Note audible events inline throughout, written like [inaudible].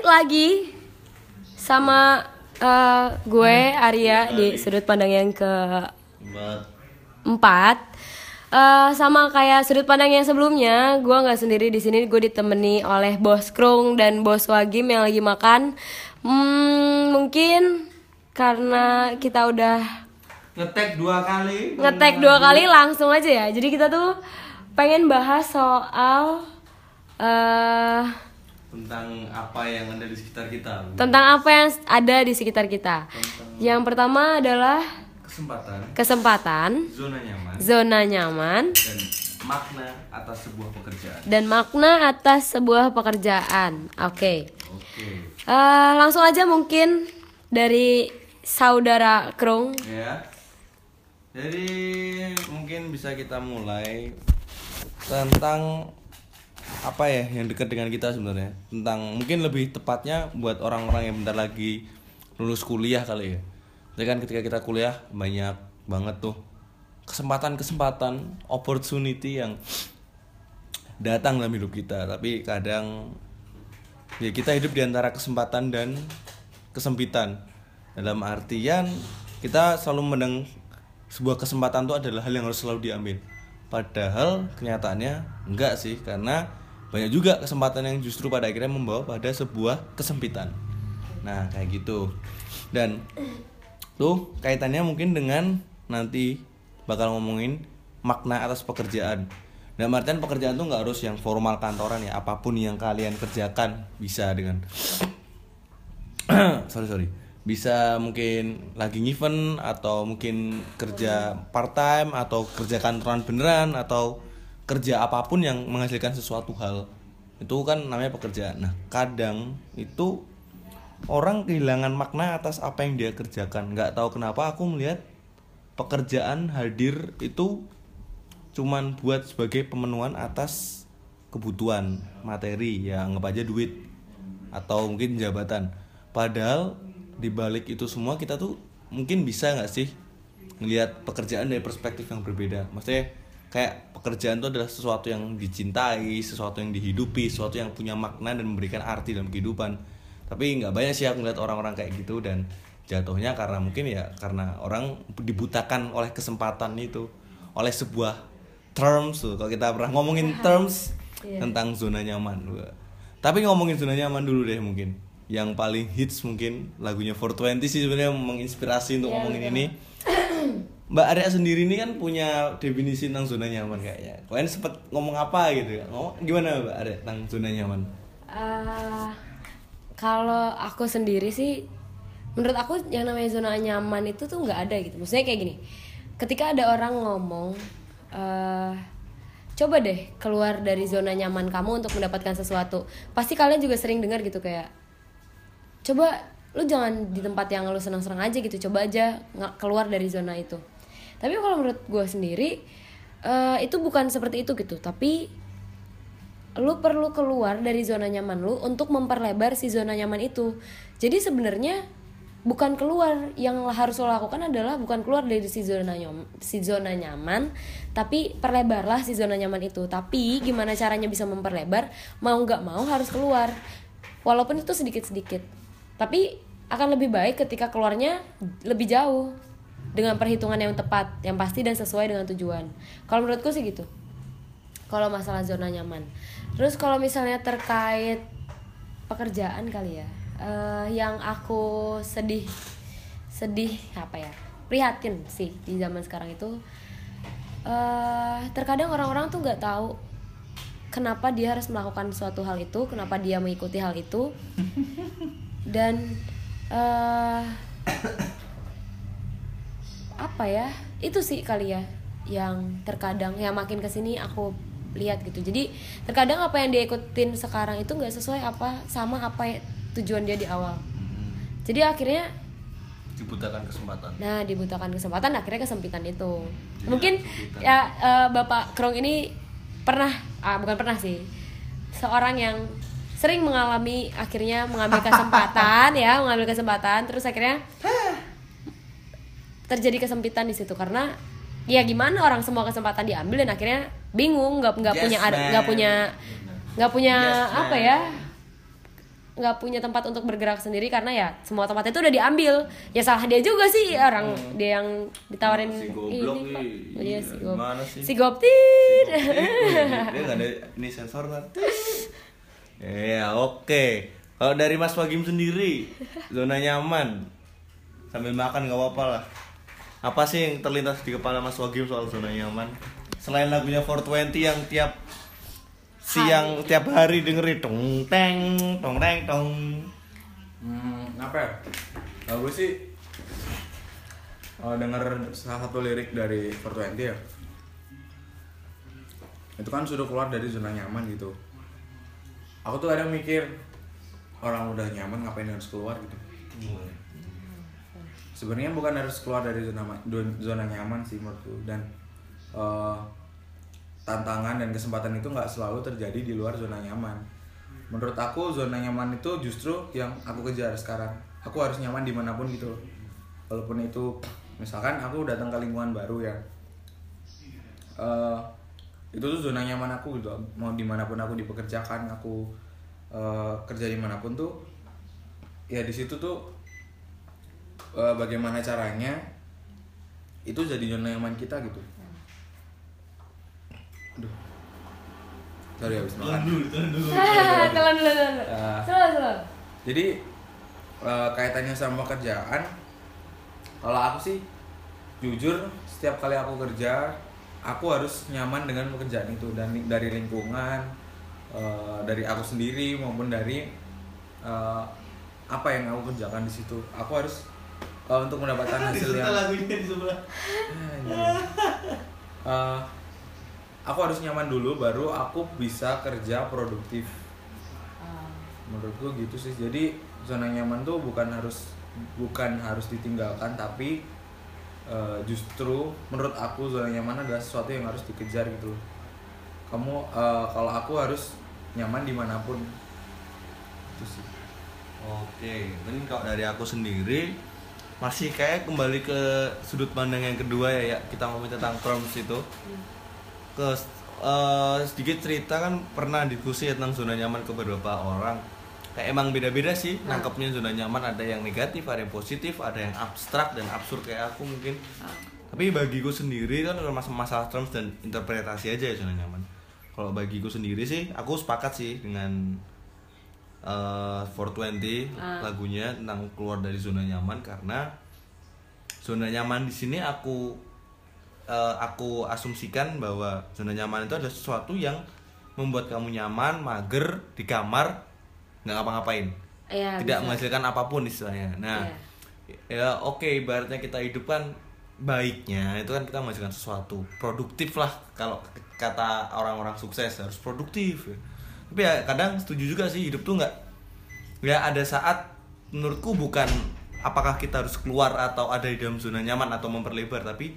balik lagi sama eh, gue Arya di sudut pandang yang ke empat. Eh, sama kayak sudut pandang yang sebelumnya gue nggak sendiri di sini gue ditemani oleh bos Krung dan bos Wagim yang lagi makan. Hmm, mungkin karena kita udah ngetek dua kali. ngetek dua kali langsung aja ya. Jadi kita tuh pengen bahas soal eh tentang apa yang ada di sekitar kita. Tentang apa yang ada di sekitar kita. Yang pertama adalah kesempatan kesempatan zona nyaman zona nyaman dan makna atas sebuah pekerjaan. dan makna atas sebuah pekerjaan. Oke. Oke. Eh, langsung aja mungkin dari saudara Krung. Ya. Jadi mungkin bisa kita mulai tentang apa ya yang dekat dengan kita sebenarnya? Tentang mungkin lebih tepatnya buat orang-orang yang bentar lagi lulus kuliah kali ya. Jadi kan ketika kita kuliah banyak banget tuh kesempatan-kesempatan opportunity yang datang dalam hidup kita. Tapi kadang ya kita hidup di antara kesempatan dan kesempitan. Dalam artian kita selalu menang sebuah kesempatan itu adalah hal yang harus selalu diambil padahal kenyataannya enggak sih karena banyak juga kesempatan yang justru pada akhirnya membawa pada sebuah kesempitan. Nah kayak gitu. Dan tuh kaitannya mungkin dengan nanti bakal ngomongin makna atas pekerjaan. Dalam artian pekerjaan tuh nggak harus yang formal kantoran ya apa pun yang kalian kerjakan bisa dengan [coughs] sorry sorry bisa mungkin lagi event atau mungkin kerja part time atau kerja kantoran beneran atau kerja apa pun yang menghasilkan sesuatu hal. Itu kan namanya pekerjaan. Nah kadang itu orang kehilangan makna atas apa yang dia kerjakan. Nggak tahu kenapa aku melihat pekerjaan hadir itu cuman buat sebagai pemenuhan atas kebutuhan materi. Ya anggap aja duit atau mungkin jabatan. Padahal di balik itu semua kita tuh mungkin bisa nggak sih ngelihat pekerjaan dari perspektif yang berbeda? Maksudnya kayak pekerjaan itu adalah sesuatu yang dicintai sesuatu yang dihidupi sesuatu yang punya makna dan memberikan arti dalam kehidupan. Tapi nggak banyak sih aku ngeliat orang-orang kayak gitu dan jatuhnya karena mungkin ya karena orang dibutakan oleh kesempatan itu oleh sebuah terms tuh. Kalau kita pernah ngomongin terms Iya. tentang zona nyaman tapi ngomongin zona nyaman dulu deh mungkin yang paling hits mungkin lagunya 420 sih sebenarnya menginspirasi untuk Iya, ngomongin betul. ini. Mbak Arya sendiri ini kan punya definisi tentang zona nyaman kayaknya. Kalian sempet ngomong apa gitu? Ngomong gimana Mbak Arya tentang zona nyaman? Eh, kalau aku sendiri sih menurut aku yang namanya zona nyaman itu tuh nggak ada gitu. Maksudnya kayak gini ketika ada orang ngomong eh coba deh keluar dari zona nyaman kamu untuk mendapatkan sesuatu. Pasti kalian juga sering dengar gitu kayak coba lu jangan di tempat yang lu senang-senang aja gitu coba aja nggak keluar dari zona itu tapi kalau menurut gue sendiri eh, itu bukan seperti itu gitu tapi lu perlu keluar dari zona nyaman lu untuk memperlebar si zona nyaman itu. Jadi sebenarnya bukan keluar yang harus lo lakukan adalah bukan keluar dari si zona nyaman, si zona nyaman, tapi perlebarlah si zona nyaman itu. Tapi gimana caranya bisa memperlebar? Mau nggak mau harus keluar. Walaupun itu sedikit-sedikit. Tapi akan lebih baik ketika keluarnya lebih jauh dengan perhitungan yang tepat, yang pasti dan sesuai dengan tujuan. Kalau menurutku sih gitu kalau masalah zona nyaman. Terus kalau misalnya terkait pekerjaan kali ya, eh, yang aku sedih, sedih apa ya, prihatin sih di zaman sekarang itu. eh terkadang orang-orang tuh nggak tahu kenapa dia harus melakukan suatu hal itu, kenapa dia mengikuti hal itu, [laughs] dan eh apa ya? Itu sih kali ya yang terkadang yang makin ke sini aku lihat gitu. Jadi terkadang apa yang dia ikutin sekarang itu nggak sesuai apa sama apa ya- tujuan dia di awal. Jadi akhirnya dibutakan kesempatan. Nah dibutakan kesempatan akhirnya kesempitan itu. Iya, mungkin kesempitan. ya eh, bapak Krong ini pernah ah bukan pernah sih. Seorang yang sering mengalami akhirnya mengambil kesempatan ya mengambil kesempatan terus akhirnya terjadi kesempitan di situ. Karena ya gimana orang semua kesempatan diambil dan akhirnya bingung nggak nggak Yes, punya nggak punya nggak punya Yes, apa ya nggak punya tempat untuk bergerak sendiri karena ya semua tempat itu udah diambil. Ya salah dia juga sih orang dia yang ditawarin Hmm. Si goblok ini iya si gob Gimana sih? si Dia nggak ada ini sensor kan? [laughs] Ya oke. Kalau dari Mas Wagim sendiri, [laughs] zona nyaman sambil makan nggak apa-apa lah. Apa sih yang terlintas di kepala Mas Wagim soal zona nyaman? Selain lagunya 420 yang tiap siang tiap hari dengerin tong teng tong teng tong. Hmm, apa ya? Kalau gue sih uh, denger salah satu lirik dari 420 ya. Itu kan sudah keluar dari zona nyaman gitu. Aku tuh kadang mikir orang udah nyaman ngapain harus keluar gitu. Sebenarnya bukan harus keluar dari zona zona nyaman sih menurutku dan uh, tantangan dan kesempatan itu nggak selalu terjadi di luar zona nyaman. Menurut aku zona nyaman itu justru yang aku kejar sekarang. Aku harus nyaman di mana pun gitu. loh. Walaupun itu misalkan aku datang ke lingkungan baru ya. eh, itu tuh zona nyaman aku gitu. Mau di mana pun aku dipekerjakan, aku eh, kerja di mana pun tuh ya di situ tuh eh, bagaimana caranya itu jadi zona nyaman kita gitu. Aduh. Sorry habis makan. telan dulu telan [laughs] Jadi eh, kaitannya sama kerjaan, kalau aku sih jujur setiap kali aku kerja, aku harus nyaman dengan pekerjaan itu dan dari lingkungan, eh, dari aku sendiri maupun dari eh, apa yang aku kerjakan di situ. Aku harus eh, untuk mendapatkan [laughs] hasil yang lagunya di sebelah. Eh, aku harus nyaman dulu baru aku bisa kerja produktif menurutku gitu sih jadi zona nyaman tuh bukan harus bukan harus ditinggalkan tapi eh, justru menurut aku zona nyaman adalah sesuatu yang harus dikejar gitu loh. kamu eh, kalau aku harus nyaman di mana pun itu sih Oke, mungkin kalau dari aku sendiri masih kayak kembali ke sudut pandang yang kedua ya, ya kita ngomongin tentang terms itu. Ke eh, sedikit cerita kan pernah diskusi tentang zona nyaman ke beberapa orang. Kayak emang beda-beda sih nangkepnya zona nyaman ada yang negatif, ada yang positif, ada yang abstrak dan absurd kayak aku mungkin. Tapi bagiku sendiri kan masalah masalah terms dan interpretasi aja ya zona nyaman. Kalau bagiku sendiri sih aku sepakat sih dengan eh 420 lagunya tentang keluar dari zona nyaman karena zona nyaman di sini aku eh, aku asumsikan bahwa zona nyaman itu adalah sesuatu yang membuat kamu nyaman, mager di kamar, nggak ngapa-ngapain, Iya, tidak bisa. menghasilkan apa pun istilahnya. Nah, ya oke, ibaratnya kita hidup kan baiknya itu kan kita menghasilkan sesuatu produktif lah kalau kata orang-orang sukses harus produktif. Tapi ya kadang setuju juga sih hidup tuh nggak ya ada saat menurutku bukan apakah kita harus keluar atau ada di dalam zona nyaman atau memperlebar tapi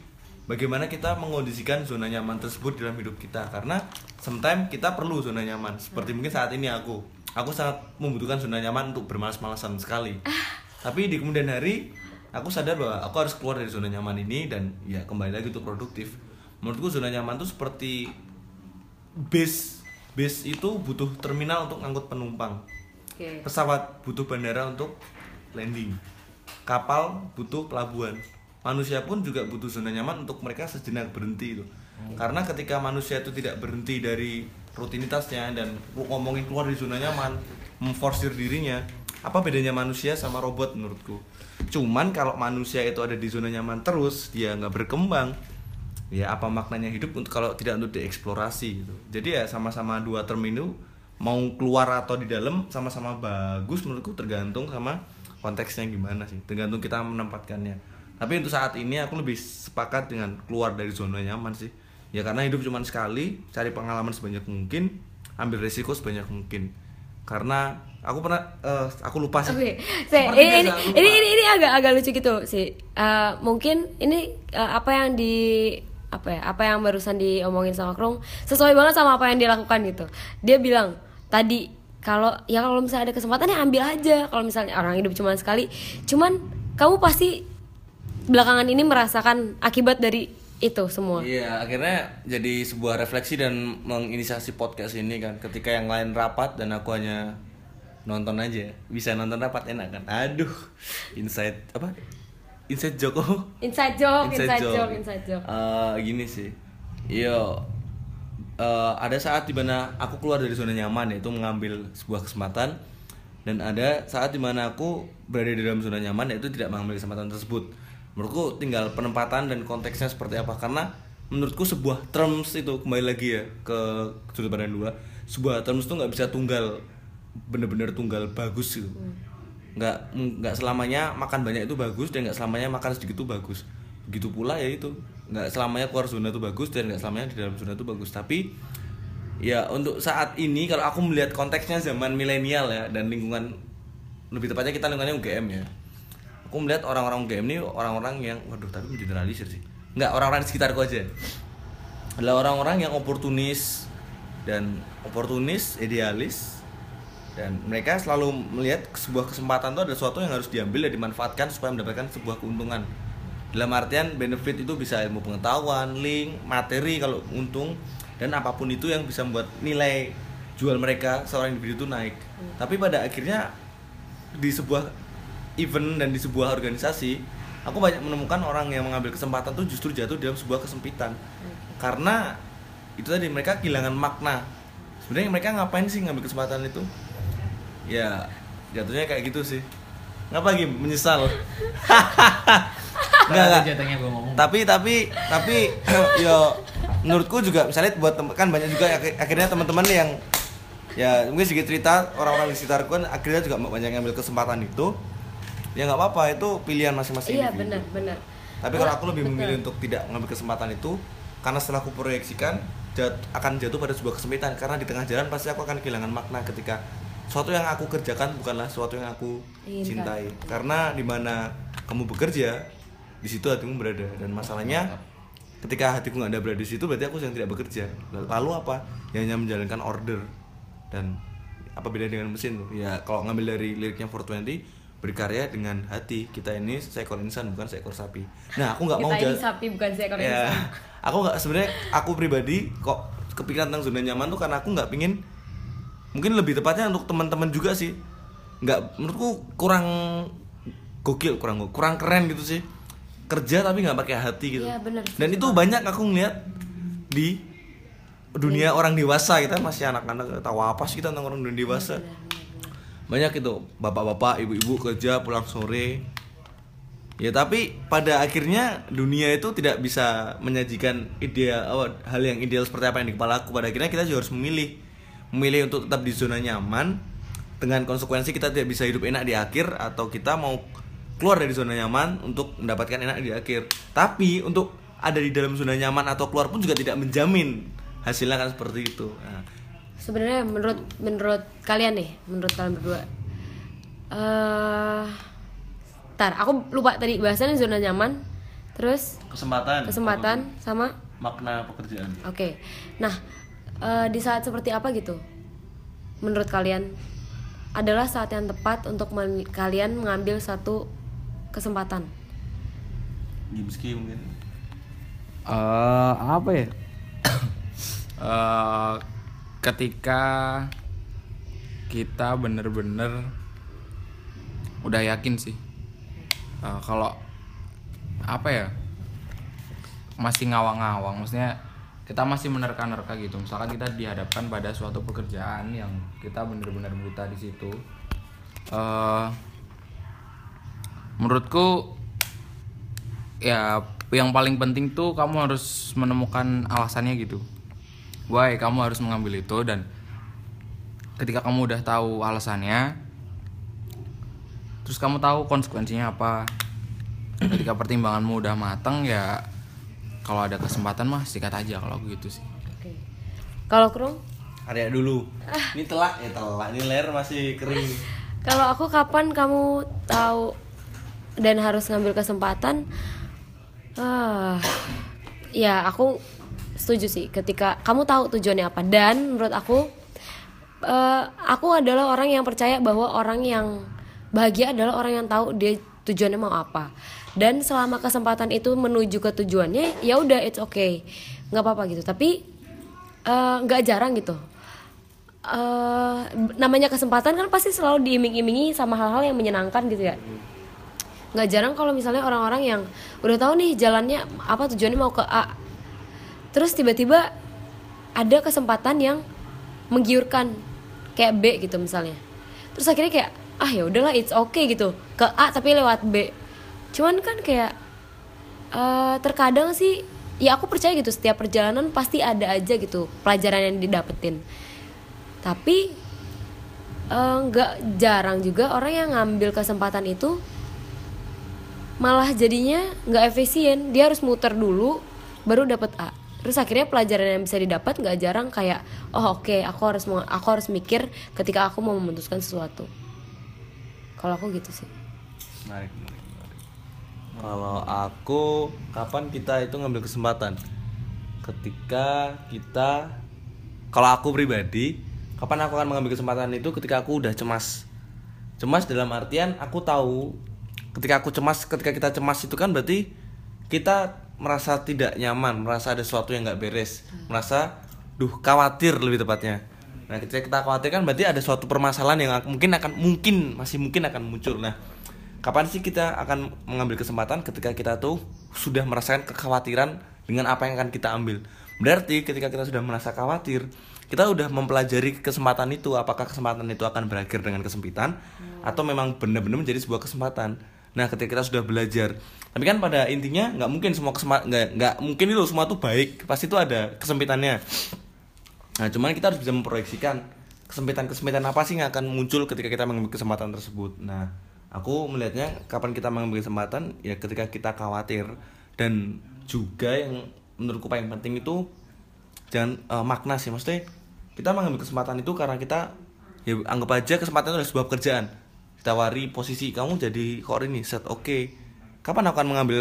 bagaimana kita mengondisikan zona nyaman tersebut dalam hidup kita karena sometimes kita perlu zona nyaman seperti mungkin saat ini aku aku sangat membutuhkan zona nyaman untuk bermalas-malasan sekali. Tapi di kemudian hari aku sadar bahwa aku harus keluar dari zona nyaman ini dan ya kembali lagi untuk produktif. Menurutku zona nyaman itu seperti base base itu butuh terminal untuk ngangkut penumpang. Oke. pesawat butuh bandara untuk landing. Kapal butuh pelabuhan. Manusia pun juga butuh zona nyaman untuk mereka sejenak berhenti itu. Karena ketika manusia itu tidak berhenti dari rutinitasnya dan ngomongin keluar dari zona nyaman memforsir dirinya apa bedanya manusia sama robot menurutku? Cuman kalau manusia itu ada di zona nyaman terus dia nggak berkembang ya apa maknanya hidup untuk kalau tidak untuk dieksplorasi gitu. Jadi ya sama-sama dua term itu mau keluar atau di dalam sama-sama bagus menurutku tergantung sama konteksnya gimana sih tergantung kita menempatkannya. Tapi untuk saat ini aku lebih sepakat dengan keluar dari zona nyaman sih ya karena hidup cuma sekali cari pengalaman sebanyak mungkin ambil resiko sebanyak mungkin karena aku pernah eh, aku lupa sih saya Seperti ini, ini, biasa, lupa. ini ini ini agak agak lucu gitu sih. Eh, mungkin ini eh, apa yang di apa ya apa yang barusan diomongin sama Krung sesuai banget sama apa yang dia lakukan gitu. Dia bilang tadi kalau ya kalau misalnya ada kesempatan ya ambil aja. Kalau misalnya orang hidup cuma sekali, cuman kamu pasti belakangan ini merasakan akibat dari itu semua. Iya, akhirnya jadi sebuah refleksi dan menginisiasi podcast ini kan. Ketika yang lain rapat dan aku hanya nonton aja. Bisa nonton rapat enak kan? Aduh inside apa? Inside Joko inside joke inside, joke, inside joke. Eh, gini sih. Yo eh, ada saat di mana aku keluar dari zona nyaman yaitu mengambil sebuah kesempatan. Dan ada saat di mana aku berada di dalam zona nyaman yaitu tidak mengambil kesempatan tersebut menurutku tinggal penempatan dan konteksnya seperti apa. Karena menurutku sebuah terms itu kembali lagi ya ke sudut pandang dua sebuah terms itu nggak bisa tunggal bener-bener tunggal bagus gitu. Nggak nggak selamanya makan banyak itu bagus dan nggak selamanya makan sedikit itu bagus. Begitu pula ya itu nggak selamanya keluar zona itu bagus dan nggak selamanya di dalam zona itu bagus. Tapi ya untuk saat ini kalau aku melihat konteksnya zaman milenial ya dan lingkungan lebih tepatnya kita lingkungannya UGM ya aku melihat orang-orang UGM ini orang-orang yang waduh tapi mengeneralisir sih. Nggak orang-orang di sekitarku aja. Adalah orang-orang yang oportunis dan oportunis idealis dan mereka selalu melihat sebuah kesempatan itu ada sesuatu yang harus diambil dan dimanfaatkan supaya mendapatkan sebuah keuntungan. Dalam artian benefit itu bisa ilmu pengetahuan, link, materi kalau untung dan apa pun itu yang bisa membuat nilai jual mereka seorang individu itu naik. Tapi pada akhirnya di sebuah event dan di sebuah organisasi, aku banyak menemukan orang yang mengambil kesempatan tuh justru jatuh dalam sebuah kesempitan. Karena itu tadi mereka kehilangan makna. Sebenarnya mereka ngapain sih ngambil kesempatan itu? Ya, jatuhnya kayak gitu sih. Ngapa lagi menyesal? [laughs] Enggak, enggak. jatuhnya gue ngomong Tapi tapi tapi [clears throat] yo menurutku juga misalnya buat tem- kan banyak juga ak- akhirnya teman-teman yang ya mungkin sedikit cerita orang-orang di sekitarku kan akhirnya juga banyak yang ambil kesempatan itu ya nggak apa-apa itu pilihan masing-masing iya benar benar Tapi kalau aku lebih betul. memilih untuk tidak mengambil kesempatan itu karena setelah aku proyeksikan jat- akan jatuh pada sebuah kesempitan karena di tengah jalan pasti aku akan kehilangan makna ketika sesuatu yang aku kerjakan bukanlah sesuatu yang aku Inginkan. cintai. Karena di mana kamu bekerja di situ hatimu berada dan masalahnya ketika hatiku nggak ada berada di situ berarti aku sedang tidak bekerja. Lalu apa? Ya hanya menjalankan order dan apa beda dengan mesin? Ya kalau ngambil dari liriknya 420 berkarya dengan hati. Kita ini seekor insan bukan seekor sapi. Nah aku nggak mau jal- sapi bukan seekor ya. insan. aku nggak sebenarnya aku pribadi kok kepikiran tentang zona nyaman tuh karena aku nggak pingin mungkin lebih tepatnya untuk teman-teman juga sih. Nggak menurutku kurang gokil kurang kurang keren gitu sih. Kerja tapi nggak pakai hati gitu. Iya, bener, dan itu banyak aku ngeliat di dunia orang dewasa kita masih anak-anak tahu apa sih kita tentang orang dunia dewasa banyak itu bapak-bapak ibu-ibu kerja pulang sore. Ya tapi pada akhirnya dunia itu tidak bisa menyajikan ideal apa, hal yang ideal seperti apa yang di kepala aku. Pada akhirnya kita juga harus memilih. Memilih untuk tetap di zona nyaman. Dengan konsekuensi kita tidak bisa hidup enak di akhir atau kita mau keluar dari zona nyaman untuk mendapatkan enak di akhir. Tapi untuk ada di dalam zona nyaman atau keluar pun juga tidak menjamin hasilnya kan seperti itu. Nah, sebenarnya menurut menurut kalian nih menurut kalian berdua eh tar aku lupa tadi bahasannya zona nyaman terus kesempatan. kesempatan sama makna pekerjaan. Oke. Nah eh, di saat seperti apa gitu menurut kalian? Adalah saat yang tepat untuk men- kalian mengambil satu kesempatan. Gimski mungkin. Eh, apa ya? [coughs] Eh, ketika kita bener-bener udah yakin sih Eh, kalau apa ya masih ngawang-ngawang maksudnya kita masih menerka-nerka gitu. Misalkan kita dihadapkan pada suatu pekerjaan yang kita bener-bener buta di situ eh menurutku ya yang paling penting tuh kamu harus menemukan alasannya gitu why kamu harus mengambil itu dan ketika kamu udah tahu alasannya terus kamu tahu konsekuensinya apa. Ketika pertimbanganmu udah matang ya kalau ada kesempatan mah sikat aja kalau gitu sih. Oke. Kalau Krung Arya dulu. Ini telak ya telak. Ini leher masih kering. [laughs] Kalau aku kapan kamu tahu dan harus ngambil kesempatan? Ah, ya aku setuju sih ketika kamu tahu tujuannya apa. Dan menurut aku eh, aku adalah orang yang percaya bahwa orang yang bahagia adalah orang yang tahu dia tujuannya mau apa. Dan selama kesempatan itu menuju ke tujuannya ya udah it's okay. Nggak apa-apa gitu. Tapi eh, nggak jarang gitu. Eh namanya kesempatan kan pasti selalu diiming-imingi sama hal-hal yang menyenangkan gitu ya. Nggak jarang kalau misalnya orang-orang yang udah tahu nih jalannya apa tujuannya mau ke A terus tiba-tiba ada kesempatan yang menggiurkan kayak B gitu misalnya. Terus akhirnya kayak ah ya udahlah it's okay gitu. Ke A tapi lewat B. Cuman kan kayak eh, terkadang sih ya aku percaya gitu setiap perjalanan pasti ada aja gitu pelajaran yang didapetin. Tapi eh, nggak jarang juga orang yang ngambil kesempatan itu malah jadinya nggak efisien. Dia harus muter dulu baru dapat A terus akhirnya pelajaran yang bisa didapat nggak jarang kayak oh oke aku harus aku harus mikir ketika aku mau memutuskan sesuatu kalau aku gitu sih menarik, menarik, menarik. Kalau aku, kapan kita itu ngambil kesempatan? Ketika kita, kalau aku pribadi, kapan aku akan mengambil kesempatan itu ketika aku udah cemas. Cemas dalam artian aku tahu, ketika aku cemas, ketika kita cemas itu kan berarti kita merasa tidak nyaman, merasa ada sesuatu yang nggak beres, merasa, duh khawatir lebih tepatnya. Nah, ketika kita khawatir kan berarti ada suatu permasalahan yang mungkin akan mungkin masih mungkin akan muncul. Nah, kapan sih kita akan mengambil kesempatan ketika kita tuh sudah merasakan kekhawatiran dengan apa yang akan kita ambil. Berarti ketika kita sudah merasa khawatir, kita udah mempelajari kesempatan itu apakah kesempatan itu akan berakhir dengan kesempitan atau memang benar-benar menjadi sebuah kesempatan. Nah, ketika kita sudah belajar, tapi kan pada intinya nggak mungkin semua nggak nggak mungkin itu semua tuh baik, pasti itu ada kesempitannya. Nah, cuman kita harus bisa memproyeksikan kesempitan-kesempitan apa sih yang akan muncul ketika kita mengambil kesempatan tersebut. Nah, aku melihatnya kapan kita mengambil kesempatan ya ketika kita khawatir dan juga yang menurutku paling penting itu jangan eh, makna sih maksudnya kita mengambil kesempatan itu karena kita ya anggap aja kesempatan itu adalah sebuah pekerjaan ditawari posisi kamu jadi ini set oke kapan aku akan mengambil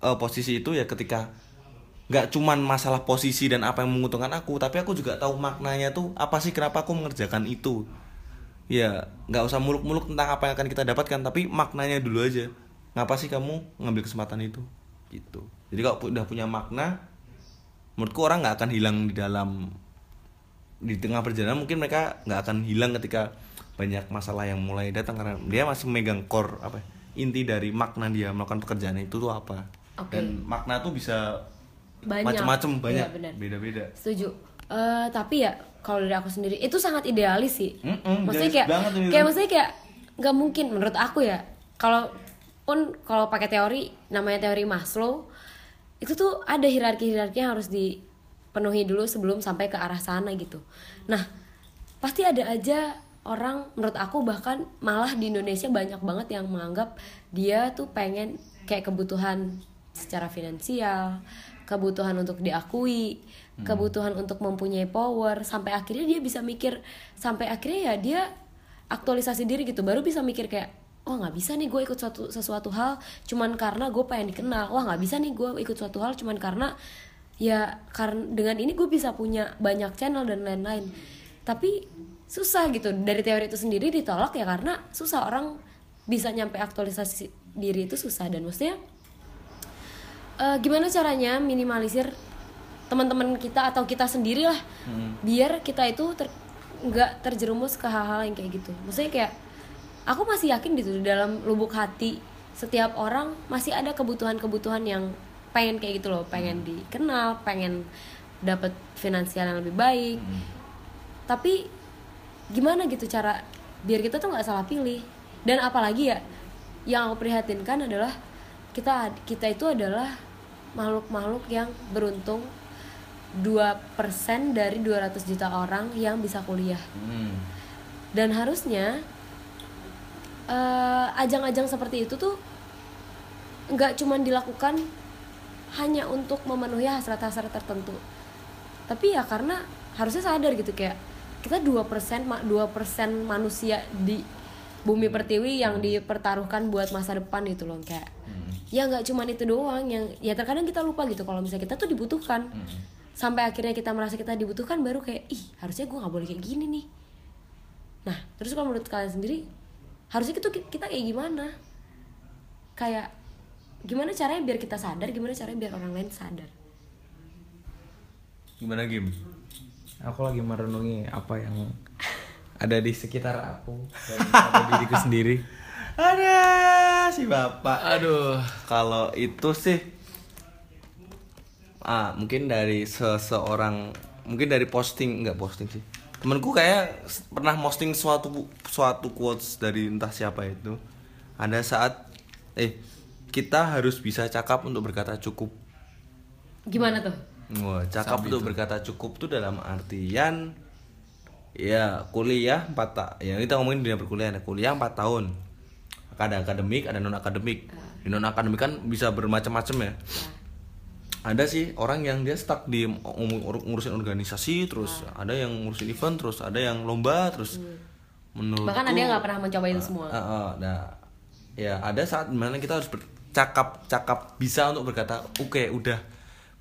eh, posisi itu ya ketika nggak cuman masalah posisi dan apa yang menguntungkan aku tapi aku juga tahu maknanya tuh apa sih kenapa aku mengerjakan itu. Ya nggak usah muluk-muluk tentang apa yang akan kita dapatkan tapi maknanya dulu aja. Ngapa sih kamu ngambil kesempatan itu? Gitu. Jadi kalau udah punya makna menurutku orang nggak akan hilang di dalam di tengah perjalanan. Mungkin mereka nggak akan hilang ketika banyak masalah yang mulai datang karena dia masih memegang core apa ya, inti dari makna dia melakukan pekerjaan itu tuh apa. Oke. dan makna tuh bisa macam-macam banyak. Iya, beda-beda. Setuju. Eh, tapi ya kalau dari aku sendiri itu sangat idealis sih. Mm-mm, maksudnya idealis kayak kayak tuh. maksudnya kayak nggak mungkin menurut aku ya. Kalau pun kalau pakai teori namanya teori Maslow itu tuh ada hierarki hierarki yang harus dipenuhi dulu sebelum sampai ke arah sana gitu. Nah pasti ada aja orang menurut aku bahkan malah di Indonesia banyak banget yang menganggap dia tuh pengen kayak kebutuhan secara finansial kebutuhan untuk diakui kebutuhan untuk mempunyai power sampai akhirnya dia bisa mikir sampai akhirnya ya dia aktualisasi diri gitu baru bisa mikir kayak oh nggak bisa nih gue ikut suatu sesuatu hal cuman karena gue pengen dikenal. Wah nggak bisa nih gue ikut suatu hal cuman karena ya karena dengan ini gue bisa punya banyak channel dan lain-lain. Tapi susah gitu. Dari teori itu sendiri ditolak ya karena susah. Orang bisa nyampe aktualisasi diri itu susah. Dan maksudnya eh, gimana caranya minimalisir teman-teman kita atau kita sendiri lah biar kita itu ter- nggak terjerumus ke hal-hal yang kayak gitu. Maksudnya kayak aku masih yakin gitu di dalam lubuk hati setiap orang masih ada kebutuhan-kebutuhan yang pengen kayak gitu loh. Pengen dikenal pengen dapat finansial yang lebih baik. Tapi gimana gitu cara biar kita tuh nggak salah pilih. Dan apalagi ya yang aku prihatinkan adalah kita kita itu adalah makhluk-makhluk yang beruntung 2% dari 200 juta orang yang bisa kuliah. Hmm. dan harusnya eh, ajang-ajang seperti itu tuh nggak cuman dilakukan hanya untuk memenuhi hasrat-hasrat tertentu. Tapi ya karena harusnya sadar gitu kayak kita 2% ma- 2% manusia di bumi pertiwi yang dipertaruhkan buat masa depan gitu loh kayak. Ya nggak cuman itu doang yang ya terkadang kita lupa gitu kalau misalnya kita tuh dibutuhkan. Sampai akhirnya kita merasa kita dibutuhkan baru kayak ih harusnya gue nggak boleh kayak gini nih. Nah terus kalau menurut kalian sendiri harusnya itu kita kayak gimana? Kayak gimana caranya biar kita sadar gimana caranya biar orang lain sadar? Gimana game aku lagi merenungi apa yang ada di sekitar aku dan pada [laughs] diriku sendiri. ada si bapak Aduh. kalau itu sih ah mungkin dari seseorang mungkin dari posting nggak posting sih temanku kayak pernah posting suatu suatu quotes dari entah siapa itu ada saat eh kita harus bisa cakap untuk berkata cukup Gimana tuh? Wah, cakap untuk berkata cukup tuh dalam artian ya kuliah 4 tak ya kita ngomongin dunia perkuliahan ya. kuliah 4 tahun. Ada akademik ada non akademik di non akademik kan bisa bermacam-macam ya. Ada sih orang yang dia stuck di ngurusin organisasi terus ada yang ngurusin event terus ada yang lomba terus menurutku Bahkan ada yang nggak pernah mencoba itu semua. Ah, ah, nah, ya ada saat di mana kita harus bercakap cakap bisa untuk berkata oke udah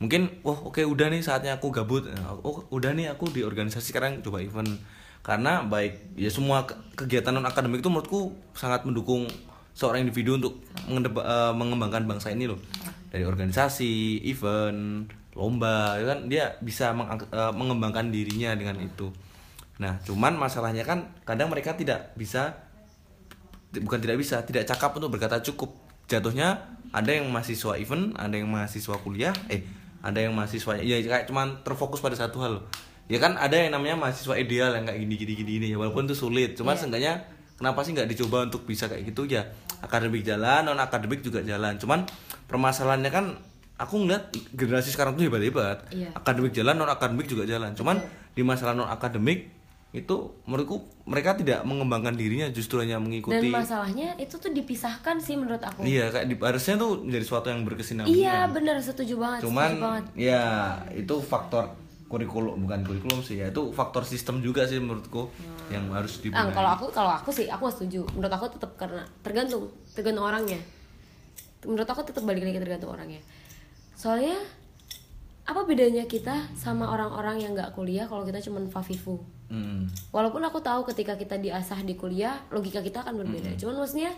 mungkin wah oke udah nih saatnya aku gabut. Nah, oh udah nih aku di organisasi sekarang coba event. Karena baik ya semua ke- kegiatan non akademik itu menurutku sangat mendukung seorang individu untuk eh, mengembangkan bangsa ini loh. Dari organisasi event lomba itu kan? Dia bisa eh, mengembangkan dirinya dengan itu. Nah cuman masalahnya kan kadang mereka tidak bisa bukan tidak bisa tidak cakap untuk berkata cukup. Jatuhnya ada yang mahasiswa event ada yang mahasiswa kuliah eh ada yang mahasiswa ya kayak cuman terfokus pada satu hal. Ya kan ada yang namanya mahasiswa ideal yang kayak gini gini gini, gini. Ya walaupun itu sulit cuman seenggaknya kenapa sih nggak dicoba untuk bisa kayak gitu? Ya akademik jalan non akademik juga jalan. Cuman permasalahannya kan aku ngeliat generasi sekarang tuh hebat hebat Iya. akademik jalan non akademik juga jalan. Cuman di masalah non akademik itu menurutku mereka tidak mengembangkan dirinya justru hanya Dan mengikuti masalahnya itu tuh dipisahkan sih menurut aku. Iya, kayak di, harusnya tuh menjadi suatu yang berkesinambungan. Iya, benar setuju banget. Cuman setuju banget. ya itu faktor kurikulum bukan kurikulum sih ya, itu faktor sistem juga sih menurutku yang harus Ah, dibenahi. kalau aku kalau aku sih aku setuju. Menurut aku tetap karena tergantung tergantung orangnya. Menurut aku tetap balik lagi tergantung orangnya. Soalnya apa bedanya kita sama orang-orang yang nggak kuliah kalau kita cuman fafifu? Hmm. Walaupun aku tahu ketika kita diasah di kuliah logika kita akan berbeda. Cuman maksudnya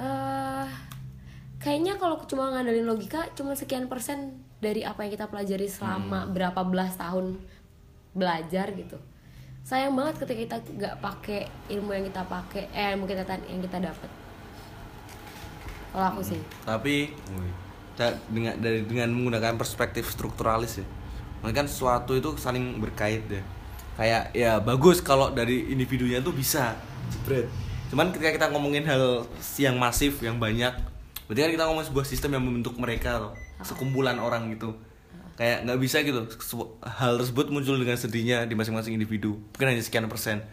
eh kayaknya kalau cuma ngandelin logika cuma sekian persen dari apa yang kita pelajari selama berapa belas tahun belajar gitu. Sayang banget ketika kita nggak pakai ilmu yang kita pakai eh ilmu kita yang kita dapat. Kalau aku sih. Tapi dengan dari dengan menggunakan perspektif strukturalis ya. Mereka kan sesuatu itu saling berkait ya. Kayak ya bagus kalau dari individunya tuh bisa jebret. Cuman ketika kita ngomongin hal yang masif, yang banyak, berarti kan kita ngomongin sebuah sistem yang membentuk mereka loh, sekumpulan orang gitu. Kayak nggak bisa gitu hal tersebut muncul dengan sedihnya di masing-masing individu, mungkin hanya sekian persen.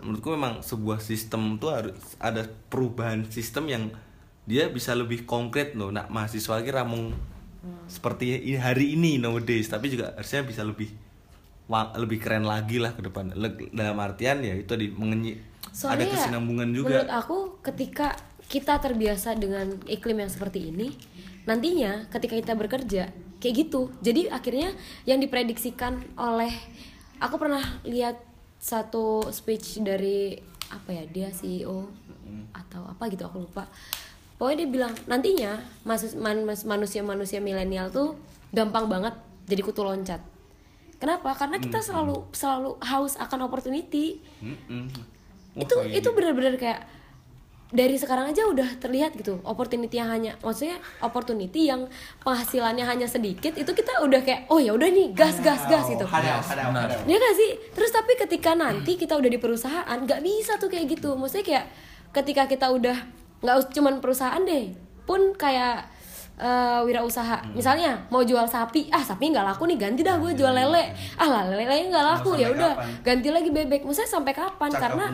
Menurutku memang sebuah sistem tuh harus ada perubahan sistem yang dia bisa lebih konkret loh nak mahasiswa lagi ramung seperti i- hari ini nowadays tapi juga harusnya bisa lebih lebih keren lagi lah ke depan Le- dalam artian ya itu di mengenyi ada Soalnya ya, kesinambungan juga Menurut aku ketika kita terbiasa dengan iklim yang seperti ini, nantinya ketika kita bekerja kayak gitu. Jadi akhirnya yang diprediksikan oleh aku pernah lihat satu speech dari apa ya dia CEO atau apa gitu aku lupa. Pokoknya dia bilang nantinya masus- man- mas- manusia-manusia milenial tuh gampang banget jadi kutu loncat. Kenapa? Karena kita selalu selalu haus akan opportunity. Wah, itu kayak itu benar-benar kayak dari sekarang aja udah terlihat gitu opportunity yang hanya maksudnya opportunity yang penghasilannya hanya sedikit itu kita udah kayak oh ya udah nih gas gas gas gitu Hadau, hadau, benar. hadau. ya gak sih terus tapi ketika nanti kita udah di perusahaan nggak bisa tuh kayak gitu maksudnya kayak ketika kita udah nggak cuman perusahaan deh pun kayak eh, wirausaha. Misalnya mau jual sapi ah sapi nggak laku nih ganti dah gue jual lele. Ah lah lele nggak laku ya udah ganti lagi bebek. Maksudnya sampai kapan? Cakap karena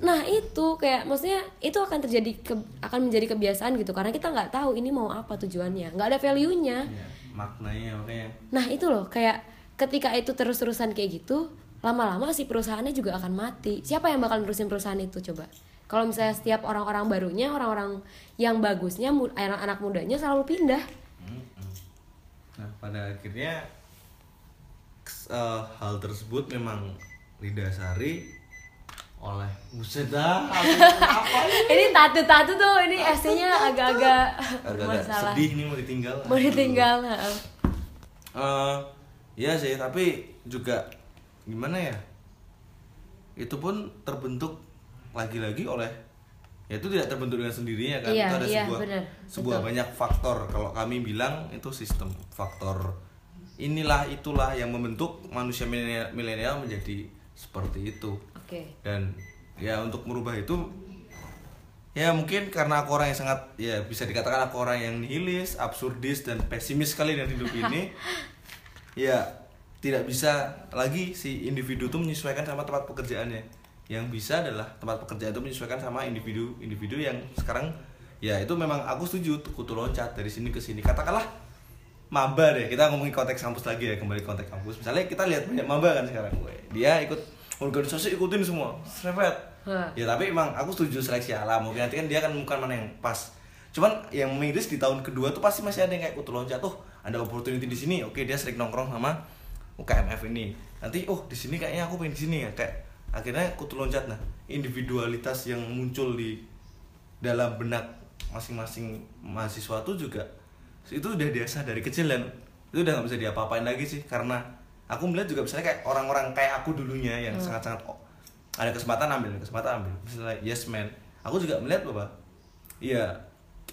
Nah itu kayak maksudnya itu akan terjadi ke- akan menjadi kebiasaan gitu. Karena kita nggak tahu ini mau apa tujuannya. Nggak ada value nya. Ya, maknanya. Makanya Nah itu loh kayak ketika itu terus-terusan kayak gitu lama-lama si perusahaannya juga akan mati. Siapa yang bakal nerusin perusahaan itu coba? Kalau misalnya setiap orang-orang barunya orang-orang yang bagusnya anak-anak mudanya selalu pindah. Nah, pada akhirnya eh, hal tersebut memang didasari oleh buset dah [laughs] ini tatu-tatu tuh ini esnya agak-agak masalah. sedih nih mau ditinggal Mau ditinggal. Eh, iya sih tapi juga gimana ya itu pun terbentuk lagi-lagi oleh ya itu tidak terbentuk dengan sendirinya kan Iya, itu ada iya, sebuah benar. sebuah Betul. banyak faktor kalau kami bilang itu sistem faktor inilah itulah yang membentuk manusia milenial menjadi seperti itu Oke. dan ya untuk merubah itu ya mungkin karena aku orang yang sangat ya bisa dikatakan aku orang yang nihilis, absurdis dan pesimis sekali dengan hidup [laughs] ini ya tidak bisa lagi si individu itu menyesuaikan sama tempat pekerjaannya yang bisa adalah tempat pekerjaan itu menyesuaikan sama individu-individu yang sekarang ya itu memang aku setuju kutu loncat dari sini ke sini. Katakanlah maba deh kita ngomongin konteks kampus lagi ya kembali ke konteks kampus. Misalnya kita lihat banyak maba kan sekarang. Gue dia ikut organisasi ikutin semua. Serempet. Ya tapi emang aku setuju seleksi alam. Mungkin nanti kan dia kan bukan mana yang pas. Cuman yang miris di tahun kedua tuh pasti masih ada yang kayak kutu loncat. Tuh ada opportunity di sini. Oke dia sering nongkrong sama UKMF ini. Nanti oh di sini kayaknya aku pengen di sini ya. Kayak akhirnya kutu loncat nah. Individualitas yang muncul di dalam benak masing-masing mahasiswa tuh juga itu udah biasa dari kecil dan itu udah nggak bisa diapa-apain lagi sih. Karena aku melihat juga misalnya kayak orang-orang kayak aku dulunya yang sangat-sangat oh, ada kesempatan ambil kesempatan ambil. Misalnya yes man. Aku juga melihat bahwa iya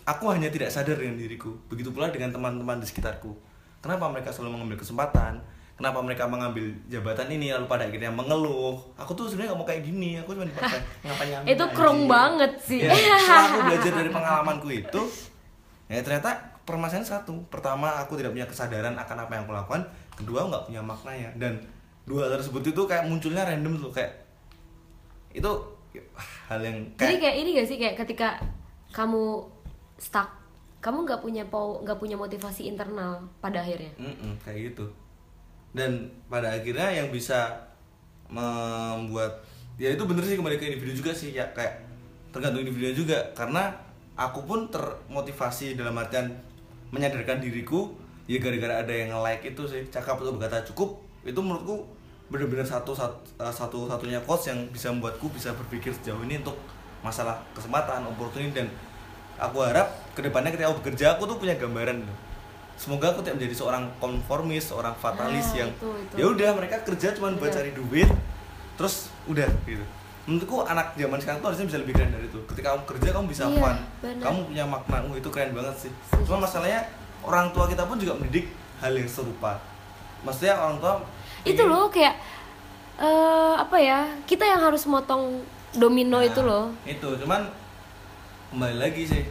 aku hanya tidak sadar dengan diriku. Begitu pula dengan teman-teman di sekitarku. Kenapa mereka selalu mengambil kesempatan kenapa mereka mengambil jabatan ini lalu pada akhirnya mengeluh. Aku tuh sebenarnya nggak mau kayak gini aku cuma dipaksa [laughs] ngapain Itu krong banget sih. [laughs] ya, setelah aku belajar dari pengalamanku itu ya ternyata permasalahan satu. Pertama aku tidak punya kesadaran akan apa yang aku lakukan. Kedua nggak punya maknanya. Dan dua hal tersebut itu kayak munculnya random tuh kayak itu hal yang Jadi kayak kayak ini gak sih? Kayak ketika kamu stuck, kamu nggak punya po nggak punya motivasi internal pada akhirnya. Mm-mm, kayak gitu dan pada akhirnya yang bisa membuat ya itu bener sih kembali ke individu juga sih ya kayak tergantung individu juga karena aku pun termotivasi dalam artian menyadarkan diriku ya gara-gara ada yang like itu sih cakap untuk berkata cukup itu menurutku bener-bener satu satu, satu satunya quotes yang bisa membuatku bisa berpikir sejauh ini untuk masalah kesempatan opportunity dan aku harap ke depannya ketika aku bekerja aku tuh punya gambaran. Semoga aku tidak menjadi seorang konformis seorang fatalis Ah, yang ya udah mereka kerja cuma buat Bener. cari duit terus udah gitu menurutku anak zaman sekarang tuh harusnya bisa lebih keren dari itu ketika kamu kerja kamu bisa Iya, fun bener. kamu punya makna oh, itu keren banget sih Setuju. cuma masalahnya orang tua kita pun juga mendidik hal yang serupa maksudnya orang tua Itu ingin- loh kayak eh apa ya? Kita yang harus motong domino Nah, itu loh. itu cuman kembali lagi sih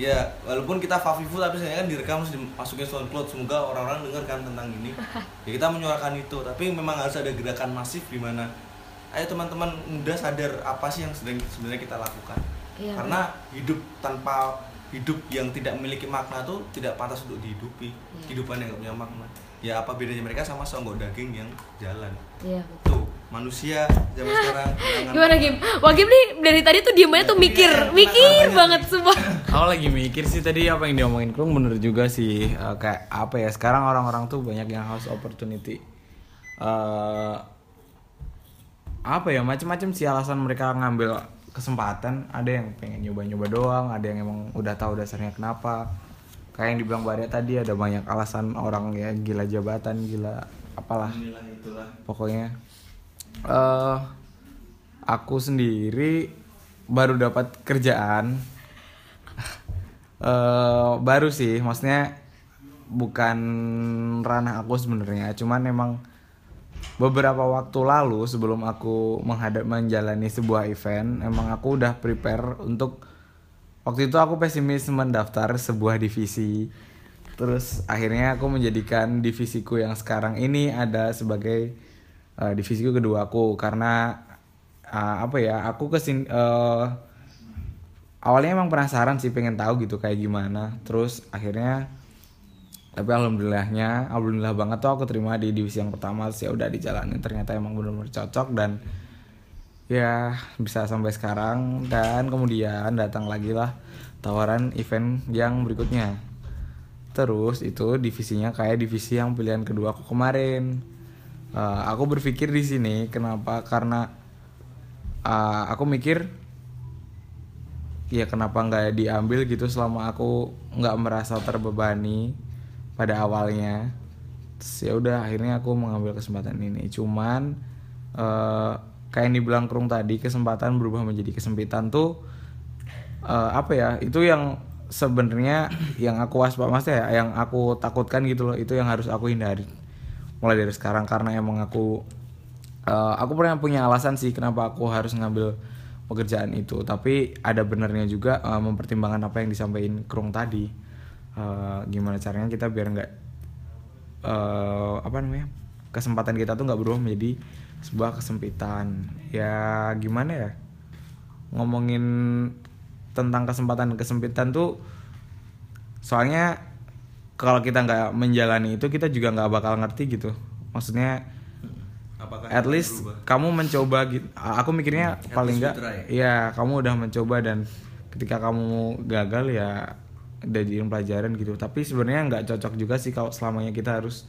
ya walaupun kita favifu tapi saya kan direkam terus dimasukin soundcloud. Semoga orang-orang dengar kan tentang ini. [laughs] Ya kita menyuarakan itu. Tapi memang harus ada gerakan masif di mana ayo teman-teman muda sadar apa sih yang sedang sebenarnya kita lakukan. Iya, karena hidup tanpa hidup yang tidak memiliki makna tuh tidak pantas untuk dihidupi. Iya. kehidupan yang gak punya makna. Ya apa bedanya mereka sama songgok daging yang jalan? Iya. tuh manusia zaman [laughs] sekarang Gimana Kim? Wah Kim nih dari tadi tuh diem aja tuh mikir, Iya, mikir banget sumpah. [laughs] Aku lagi mikir sih tadi apa yang diomongin Krung bener juga sih. Eh, kayak apa ya sekarang orang-orang tuh banyak yang house opportunity. Eh apa ya macam-macam sih alasan mereka ngambil kesempatan. Ada yang pengen nyoba-nyoba doang ada yang emang udah tahu dasarnya kenapa. Kayak yang dibilang Baria tadi ada banyak alasan orang ya gila jabatan gila apalah. Inilah itulah. Pokoknya eh aku sendiri baru dapat kerjaan. Eh baru sih maksudnya bukan ranah aku sebenarnya cuman emang beberapa waktu lalu sebelum aku menghadap menjalani sebuah event emang aku udah prepare untuk waktu itu aku pesimis mendaftar sebuah divisi. Terus akhirnya aku menjadikan divisiku yang sekarang ini ada sebagai eh, divisiku kedua aku karena eh, apa ya aku kesin eh, awalnya emang penasaran sih pengen tahu gitu kayak gimana. Terus akhirnya tapi alhamdulillahnya alhamdulillah banget tuh aku terima di divisi yang pertama. Sih udah dijalanin ternyata emang benar-benar cocok dan ya bisa sampai sekarang. Dan kemudian datang lagi lah tawaran event yang berikutnya. Terus itu divisinya kayak divisi yang pilihan kedua aku kemarin Eh, aku berpikir di sini kenapa? Karena eh, aku mikir ya kenapa nggak diambil gitu selama aku nggak merasa terbebani pada awalnya. Ya udah akhirnya aku mengambil kesempatan ini. Cuman eh, kayak yang dibilang Krung tadi kesempatan berubah menjadi kesempitan tuh eh, apa ya itu yang sebenarnya yang aku waspada maksudnya ya yang aku takutkan gitu loh itu yang harus aku hindari mulai dari sekarang karena emang aku eh, aku pernah punya alasan sih kenapa aku harus ngambil pekerjaan itu. Tapi ada benernya juga eh, mempertimbangkan apa yang disampaikan Krung tadi. Eh, gimana caranya kita biar nggak eh, apa namanya kesempatan kita tuh nggak berubah menjadi sebuah kesempitan. Ya gimana ya? Ngomongin tentang kesempatan kesempitan tuh soalnya kalau kita nggak menjalani itu kita juga nggak bakal ngerti gitu. Maksudnya Apakah at least berubah? kamu mencoba gitu. Aku mikirnya At paling nggak ya kamu udah mencoba dan ketika kamu gagal ya udah jadi pelajaran gitu. Tapi sebenarnya nggak cocok juga sih kalau selamanya kita harus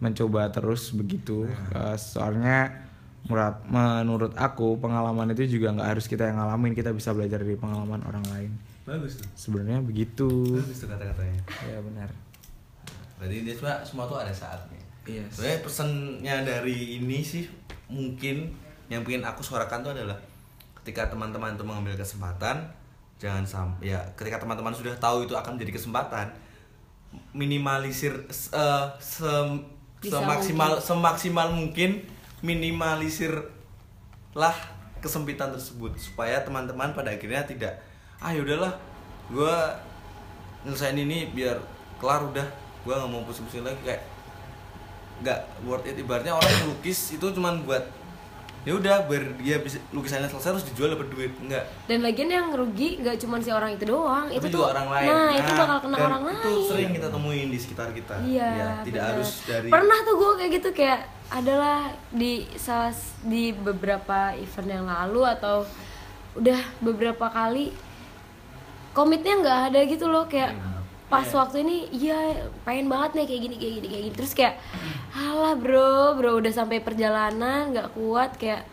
mencoba terus begitu. Nah. Soalnya menurut menurut aku pengalaman itu juga nggak harus kita yang ngalamin kita bisa belajar dari pengalaman orang lain. Bagus tuh. Sebenarnya begitu. Bagus tuh kata-katanya. Ya benar berarti dia semua semua tuh ada saatnya. Iya. sebenarnya pesannya dari ini sih mungkin yang pengen aku suarakan tuh adalah ketika teman-teman itu mengambil kesempatan jangan sampai ya ketika teman-teman sudah tahu itu akan menjadi kesempatan minimalisir eh, se- Bisa semaksimal semaksimal mungkin minimalisir lah kesempitan tersebut supaya teman-teman pada akhirnya tidak ah yaudahlah gue nyelesain ini biar kelar udah gue nggak mau pusing-pusing lagi kayak nggak worth it. Ibaratnya orang yang lukis itu cuman buat ya udah biar dia bisa lukisannya selesai terus dijual dapat duit. Enggak dan lagian yang rugi nggak cuma si orang itu doang tapi itu juga tuh orang lain. nah, itu bakal kena orang itu lain. sering kita temuin di sekitar kita. Iya, Ya, tidak bener. harus dari Pernah tuh gue kayak gitu kayak adalah di salah di beberapa event yang lalu atau udah beberapa kali komitnya nggak ada gitu loh kayak pas waktu ini iya pengen banget nih kayak gini kayak gini kayak gini. Terus kayak alah bro bro udah sampai perjalanan nggak kuat kayak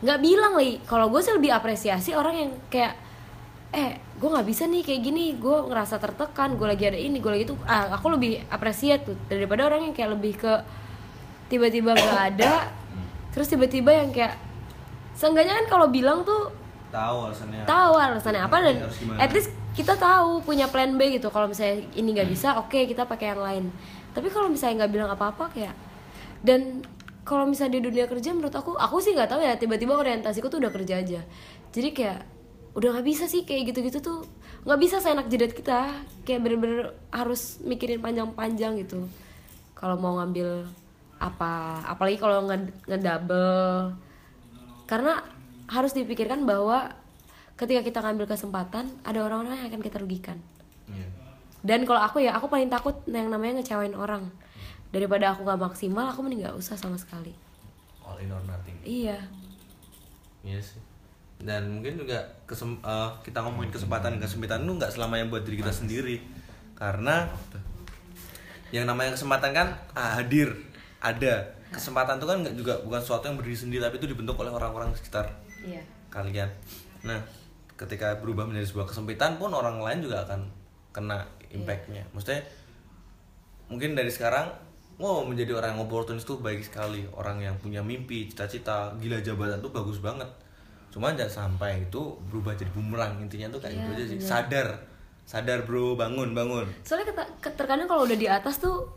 nggak bilang lagi. Kalau gue sih lebih apresiasi orang yang kayak eh gue nggak bisa nih kayak gini gue ngerasa tertekan gue lagi ada ini gue lagi itu. Ah, aku lebih apresiat tuh daripada orang yang kayak lebih ke tiba-tiba nggak ada terus tiba-tiba yang kayak seenggaknya kan kalau bilang tuh tahu alasannya. tahu alasannya apa dan at least kita tahu punya plan B gitu. Kalau misalnya ini nggak bisa oke kita pakai yang lain. Tapi kalau misalnya nggak bilang apa-apa kayak dan kalau misalnya di dunia kerja menurut aku aku sih nggak tahu ya tiba-tiba orientasiku tuh udah kerja aja. Jadi kayak udah nggak bisa sih kayak gitu-gitu tuh nggak bisa seenak jidat kita kayak bener-bener harus mikirin panjang-panjang gitu. Kalau mau ngambil apa apalagi kalau nge- ngedouble. Karena harus dipikirkan bahwa ketika kita ngambil kesempatan ada orang-orang yang akan kita rugikan Iya. dan kalau aku ya aku paling takut yang namanya ngecewain orang daripada aku nggak maksimal aku mending nggak usah sama sekali all in or nothing iya Iya sih. Dan mungkin juga kesem eh, kita ngomongin kesempatan kesempitan itu nggak selamanya buat diri kita sendiri. Karena yang namanya kesempatan kan ah, hadir, ada. Kesempatan itu kan nggak juga bukan sesuatu yang berdiri sendiri tapi itu dibentuk oleh orang-orang sekitar iya kalian. Nah, ketika berubah menjadi sebuah kesempitan pun orang lain juga akan kena impactnya. Maksudnya mungkin dari sekarang wow menjadi orang yang oportunis tuh baik sekali. Orang yang punya mimpi cita-cita gila jabatan tuh bagus banget. Cuman jangan sampai itu berubah jadi bumerang. Intinya tuh kayak Iya, gitu aja sih. bener. sadar. Sadar bro. Bangun bangun. Soalnya terkadang kalau udah di atas tuh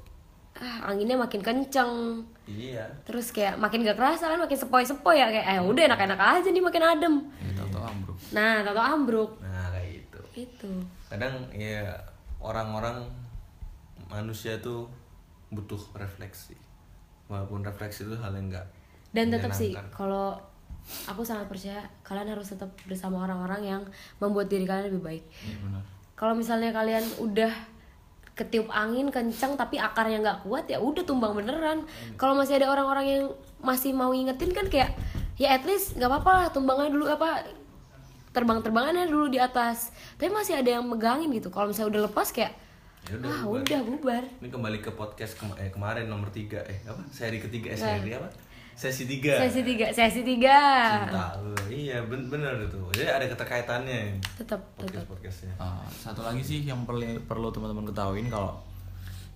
ah, anginnya makin kenceng. Iya. Terus kayak makin gak kerasa kan makin sepoi-sepoi ya. Kayak eh udah enak-enak aja nih makin adem. Itu atau ambruk. nah tato ambruk. Nah kayak gitu. Itu. Kadang ya orang-orang manusia tuh butuh refleksi. Walaupun refleksi itu hal yang enggak dan tetap sih kalau aku sangat percaya kalian harus tetap bersama orang-orang yang membuat diri kalian lebih baik. Iya benar. kalau misalnya kalian udah ketiup angin kencang tapi akarnya nggak kuat ya udah tumbang beneran. Kalau masih ada orang-orang yang masih mau ngingetin kan kayak ya at least nggak apa-apa lah tumbangnya dulu apa terbang-terbangannya dulu di atas. Tapi masih ada yang megangin gitu. Kalau misalnya udah lepas kayak Ya udah, ah bubar. udah bubar. Ini kembali ke podcast kema- eh, kemarin nomor tiga. Eh apa? Seri ketiga eh, Nah. seri apa? Sesi tiga. Sesi tiga sesi tiga. Cinta. Lu iya ben- bener itu. Jadi ada keterkaitannya tetap podcast tetap podcastnya. Uh, satu lagi sih yang perlu perlu teman-teman ketahuin kalau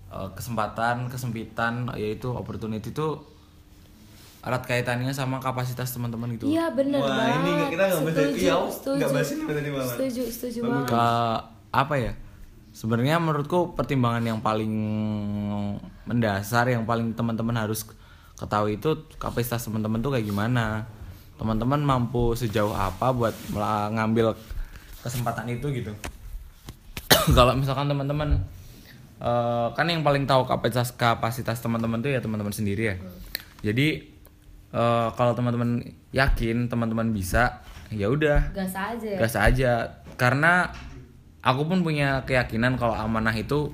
uh, kesempatan kesempitan yaitu opportunity itu erat kaitannya sama kapasitas teman-teman gitu Iya bener Wah, banget. ini nggak- kita nggak bahas- Setuju, iya, aku setuju. nggak bahas ini tadi malah. Setuju, setuju banget. ke apa ya sebenarnya menurutku pertimbangan yang paling mendasar yang paling teman-teman harus ketahui itu kapasitas teman-teman tuh kayak gimana teman-teman mampu sejauh apa buat ngambil kesempatan itu gitu [coughs] kalau misalkan teman-teman eh, kan yang paling tahu kapasitas kapasitas teman-teman tuh ya teman-teman sendiri ya jadi eh, kalau teman-teman yakin teman-teman bisa ya udah. Gas aja. Gas aja. Karena aku pun punya keyakinan kalau amanah itu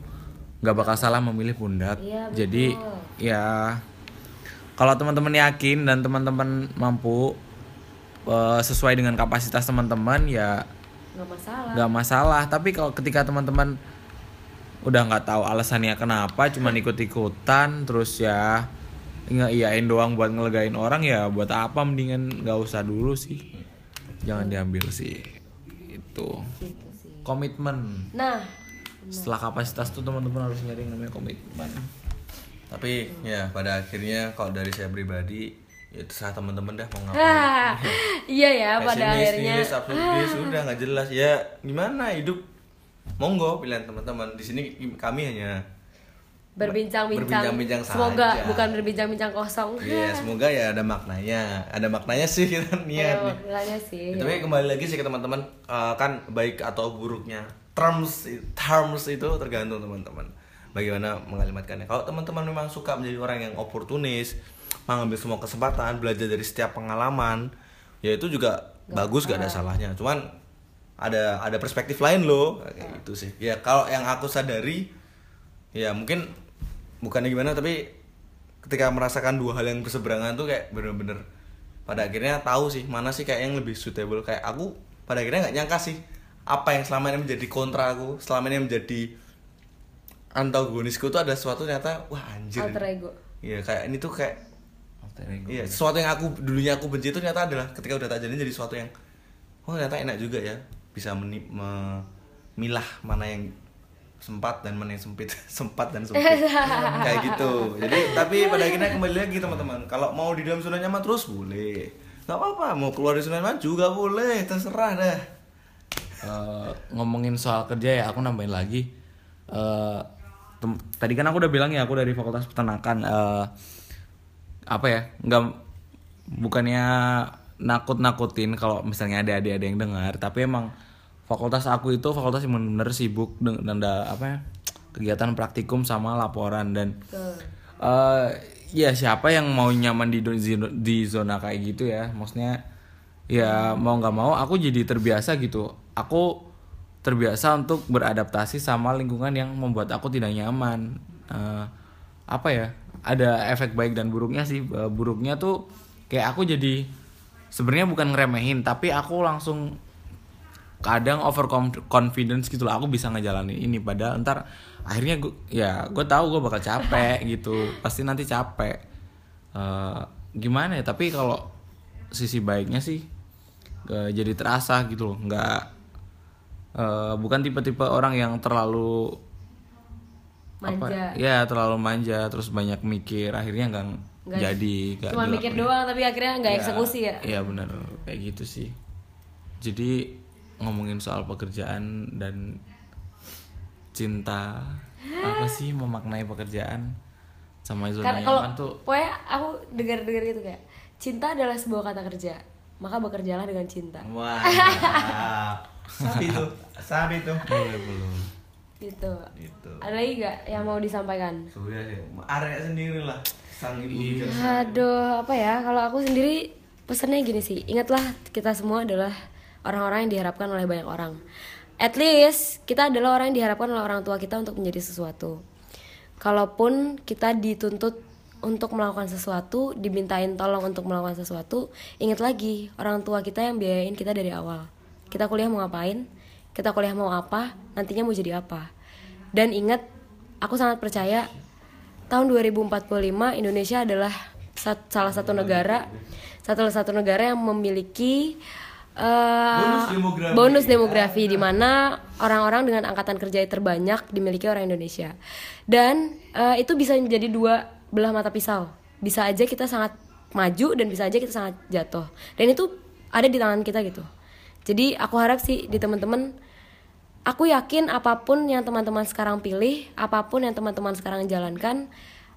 nggak bakal salah memilih pundak. Iya, betul. jadi ya kalau teman-teman yakin dan teman-teman mampu eh, sesuai dengan kapasitas teman-teman ya Nggak masalah. nggak masalah. Tapi kalau ketika teman-teman udah nggak tahu alasannya kenapa cuman ikut-ikutan terus ya nggak iyain doang buat ngelegain orang ya buat apa mendingan nggak usah dulu sih. Jangan diambil sih. Itu. Gitu sih. komitmen. Nah, setelah kapasitas tuh teman-teman harus nyari namanya komitmen. Tapi ya pada akhirnya kalau dari saya pribadi ya terserah teman-teman dah mau ngapain. Hah, [laughs] iya ya [laughs] pada akhirnya. nihilis, absurdis, sudah nggak jelas. Ya gimana hidup? Monggo pilihan teman-teman. Di sini kami hanya berbincang-bincang. Semoga saja. bukan berbincang-bincang kosong. Iya, semoga ya ada maknanya. Ada maknanya sih kita niat nih. maknanya sih. Ya, tapi kembali lagi sih ke teman-teman eh, kan baik atau buruknya terms terms itu tergantung teman-teman bagaimana mengalimatkannya kalau teman-teman memang suka menjadi orang yang oportunis mengambil semua kesempatan belajar dari setiap pengalaman ya itu juga bagus gak ada salahnya cuman ada ada perspektif lain loh kayak gitu sih ya kalau yang aku sadari ya mungkin bukannya gimana tapi ketika merasakan dua hal yang berseberangan tuh kayak bener-bener pada akhirnya tahu sih mana sih kayak yang lebih suitable kayak aku pada akhirnya nggak nyangka sih apa yang selama ini menjadi kontra aku selama ini menjadi antagonisku tuh ada sesuatu ternyata wah anjir Alter ego. iya kayak ini tuh kayak Alter ego. iya sesuatu yang aku dulunya aku benci itu ternyata adalah ketika udah tak jalani jadi sesuatu yang oh ternyata enak juga ya bisa meni- memilah mana yang sempat dan yang sempit [laughs] sempat dan sempit. Kayak gitu. Jadi tapi pada akhirnya kembali lagi teman-teman. Kalau mau di dalam zona nyaman terus boleh. Nggak apa-apa. Mau keluar dari zona nyaman juga boleh. Terserah dah. Eh, ngomongin soal kerja ya aku nambahin lagi. Tem- tadi kan aku udah bilang ya aku dari fakultas peternakan Eh, apa ya nggak bukannya nakut nakutin kalau misalnya ada adik ada yang dengar tapi emang fakultas aku itu fakultas yang benar-benar sibuk dengan apa ya kegiatan praktikum sama laporan dan eh ya siapa yang mau nyaman di di zona kayak gitu ya. Maksudnya ya mau nggak mau aku jadi terbiasa gitu. Aku terbiasa untuk beradaptasi sama lingkungan yang membuat aku tidak nyaman. Eh, apa ya ada efek baik dan buruknya sih. Eh, buruknya tuh kayak aku jadi sebenarnya bukan ngeremehin tapi aku langsung kadang over confidence gitu loh aku bisa ngejalanin ini padahal ntar akhirnya gue ya gue tahu gue bakal capek [laughs] gitu pasti nanti capek Eh, gimana ya tapi kalau sisi baiknya sih eh, jadi terasa gitu loh nggak eh, bukan tipe-tipe orang yang terlalu apa Manja. ya terlalu manja terus banyak mikir akhirnya nggak jadi nggak Cuma mikir dilakuin. doang tapi akhirnya nggak Ya, eksekusi ya. Iya benar kayak gitu sih. Jadi ngomongin soal pekerjaan dan cinta apa sih memaknai pekerjaan sama zona Karena kalau nyaman tuh pokoknya aku dengar-dengar gitu kayak cinta adalah sebuah kata kerja. Maka bekerjalah dengan cinta. wah sabi tuh sabi tuh boleh belum. Gitu. itu Ada lagi gak yang mau disampaikan? sudah sih area sendiri lah sang ibu bicara Aduh, apa ya? Kalau aku sendiri pesannya gini sih. Ingatlah kita semua adalah orang-orang yang diharapkan oleh banyak orang. At least kita adalah orang yang diharapkan oleh orang tua kita untuk menjadi sesuatu. Kalaupun kita dituntut untuk melakukan sesuatu, dimintain tolong untuk melakukan sesuatu, ingat lagi orang tua kita yang biayain kita dari awal. Kita kuliah mau ngapain? Kita kuliah mau apa? Nantinya mau jadi apa? Dan ingat, aku sangat percaya tahun 2045 Indonesia adalah salah satu negara satu satu negara yang memiliki eh, Bonus demografi. bonus demografi di mana orang-orang dengan angkatan kerja terbanyak dimiliki orang Indonesia. Dan eh, itu bisa menjadi dua belah mata pisau. Bisa aja kita sangat maju dan bisa aja kita sangat jatuh. Dan itu ada di tangan kita gitu. Jadi aku harap sih di teman-teman aku yakin apa pun yang teman-teman sekarang pilih apa pun yang teman-teman sekarang jalankan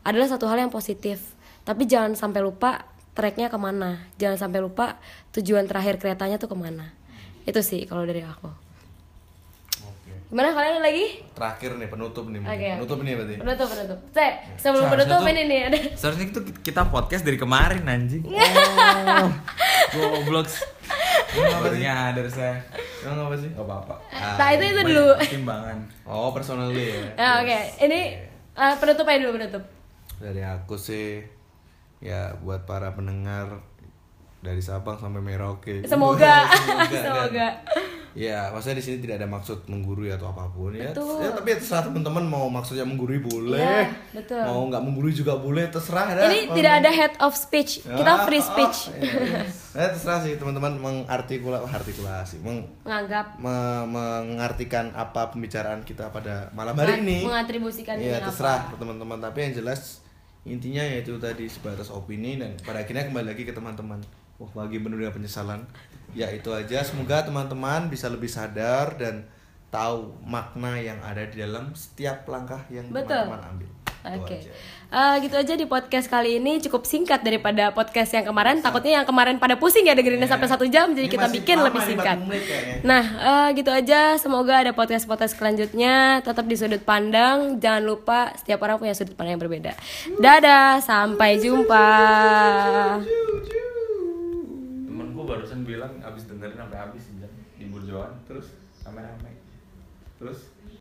adalah satu hal yang positif. Tapi jangan sampai lupa tracknya ke mana jangan sampai lupa tujuan terakhir keretanya tuh ke mana itu sih kalau dari aku Oke. gimana kalian ada lagi Terakhir nih penutup nih. Oke. Penutup nih berarti. penutup penutup saya sebelum Seharusnya penutup tuh- ini nih ada Seharusnya itu kita podcast dari kemarin anjing. Oh. Goblok. [laughs] Baru nyadar saya. Emang apa sih? Gak apa-apa. nah itu itu dulu Timbangan. Oh, personally ya. ya oke ini eh, penutup aja dulu penutup Dari aku sih ya buat para pendengar dari Sabang sampai Merauke. Semoga. [laughs] Semoga. Ya, maksudnya di sini tidak ada maksud menggurui atau apa pun ya. Betul. Ya, tapi ya terserah teman-teman mau maksudnya menggurui boleh. Iya, betul. Mau nggak menggurui juga boleh, terserah dah. ini tidak ada head of speech kita Ah, free ah, speech iya. Ya, terserah sih teman-teman mengartikulasi, artikulasi, meng, menganggap me- mengartikan apa pembicaraan kita pada malam hari ini. mengatribusikan ini terserah teman-teman. Tapi yang jelas intinya yaitu tadi sebatas opini dan pada akhirnya kembali lagi ke teman-teman. Wah, bagi penuh dengan penyesalan. Ya itu aja. Semoga teman-teman bisa lebih sadar dan tahu makna yang ada di dalam setiap langkah yang teman-teman ambil. Oke, aja. Eh, gitu aja di podcast kali ini cukup singkat daripada podcast yang kemarin. Takutnya yang kemarin pada pusing ya dengerinnya sampai satu jam, jadi Ini kita bikin lebih singkat. 40 menit kayaknya. Nah, eh, gitu aja. Semoga ada podcast podcast selanjutnya. Tetap di sudut pandang. Jangan lupa setiap orang punya sudut pandang yang berbeda. Dadah, sampai jumpa. Temenku barusan bilang abis dengerin sampai habis di burjoan terus rame-rame. Terus